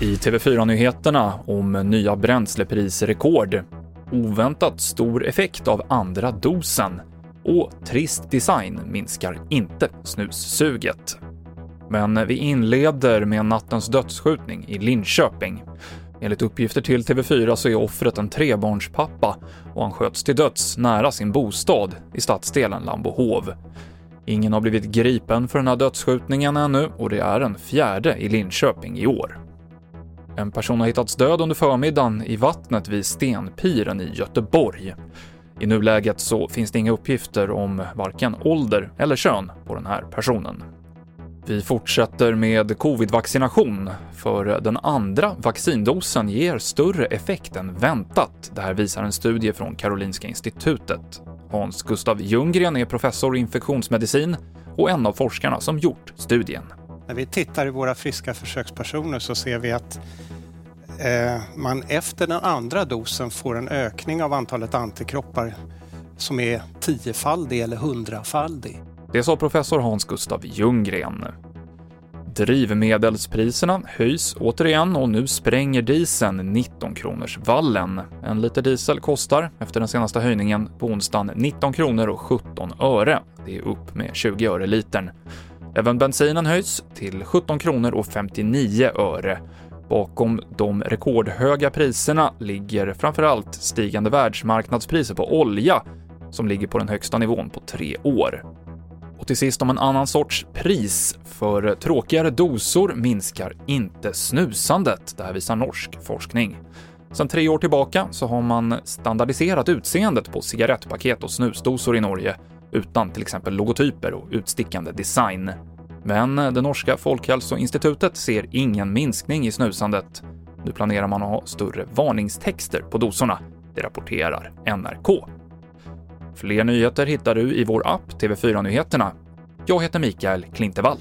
I TV4-nyheterna om nya bränsleprisrekord, oväntat stor effekt av andra dosen och trist design minskar inte snussuget. Men vi inleder med nattens dödsskjutning i Linköping. Enligt uppgifter till TV4 så är offret en trebarnspappa och han sköts till döds nära sin bostad i stadsdelen Lambohov. Ingen har blivit gripen för den här dödsskjutningen ännu och det är den fjärde i Linköping i år. En person har hittats död under förmiddagen i vattnet vid Stenpiren i Göteborg. I nuläget så finns det inga uppgifter om varken ålder eller kön på den här personen. Vi fortsätter med covid-vaccination, för den andra vaccindosen ger större effekt än väntat. Det här visar en studie från Karolinska institutet. Hans Gustav Ljunggren är professor i infektionsmedicin och en av forskarna som gjort studien. När vi tittar i våra friska försökspersoner så ser vi att eh, man efter den andra dosen får en ökning av antalet antikroppar som är tiofaldig eller hundrafaldig. Det sa professor Hans Gustav Ljunggren. Drivmedelspriserna höjs återigen och nu spränger dieseln 19 kronors vallen. En liter diesel kostar, efter den senaste höjningen på onsdagen, 19 kronor och 17 öre. Det är upp med 20 öre litern. Även bensinen höjs till 17 kronor och 59 öre. Bakom de rekordhöga priserna ligger framförallt stigande världsmarknadspriser på olja som ligger på den högsta nivån på tre år. Och till sist om en annan sorts pris, för tråkigare dosor minskar inte snusandet. Det här visar norsk forskning. Sedan tre år tillbaka så har man standardiserat utseendet på cigarettpaket och snusdosor i Norge utan till exempel logotyper och utstickande design. Men det norska folkhälsoinstitutet ser ingen minskning i snusandet. Nu planerar man att ha större varningstexter på dosorna. Det rapporterar NRK. Fler nyheter hittar du i vår app TV4 Nyheterna. Jag heter Mikael Klintevall.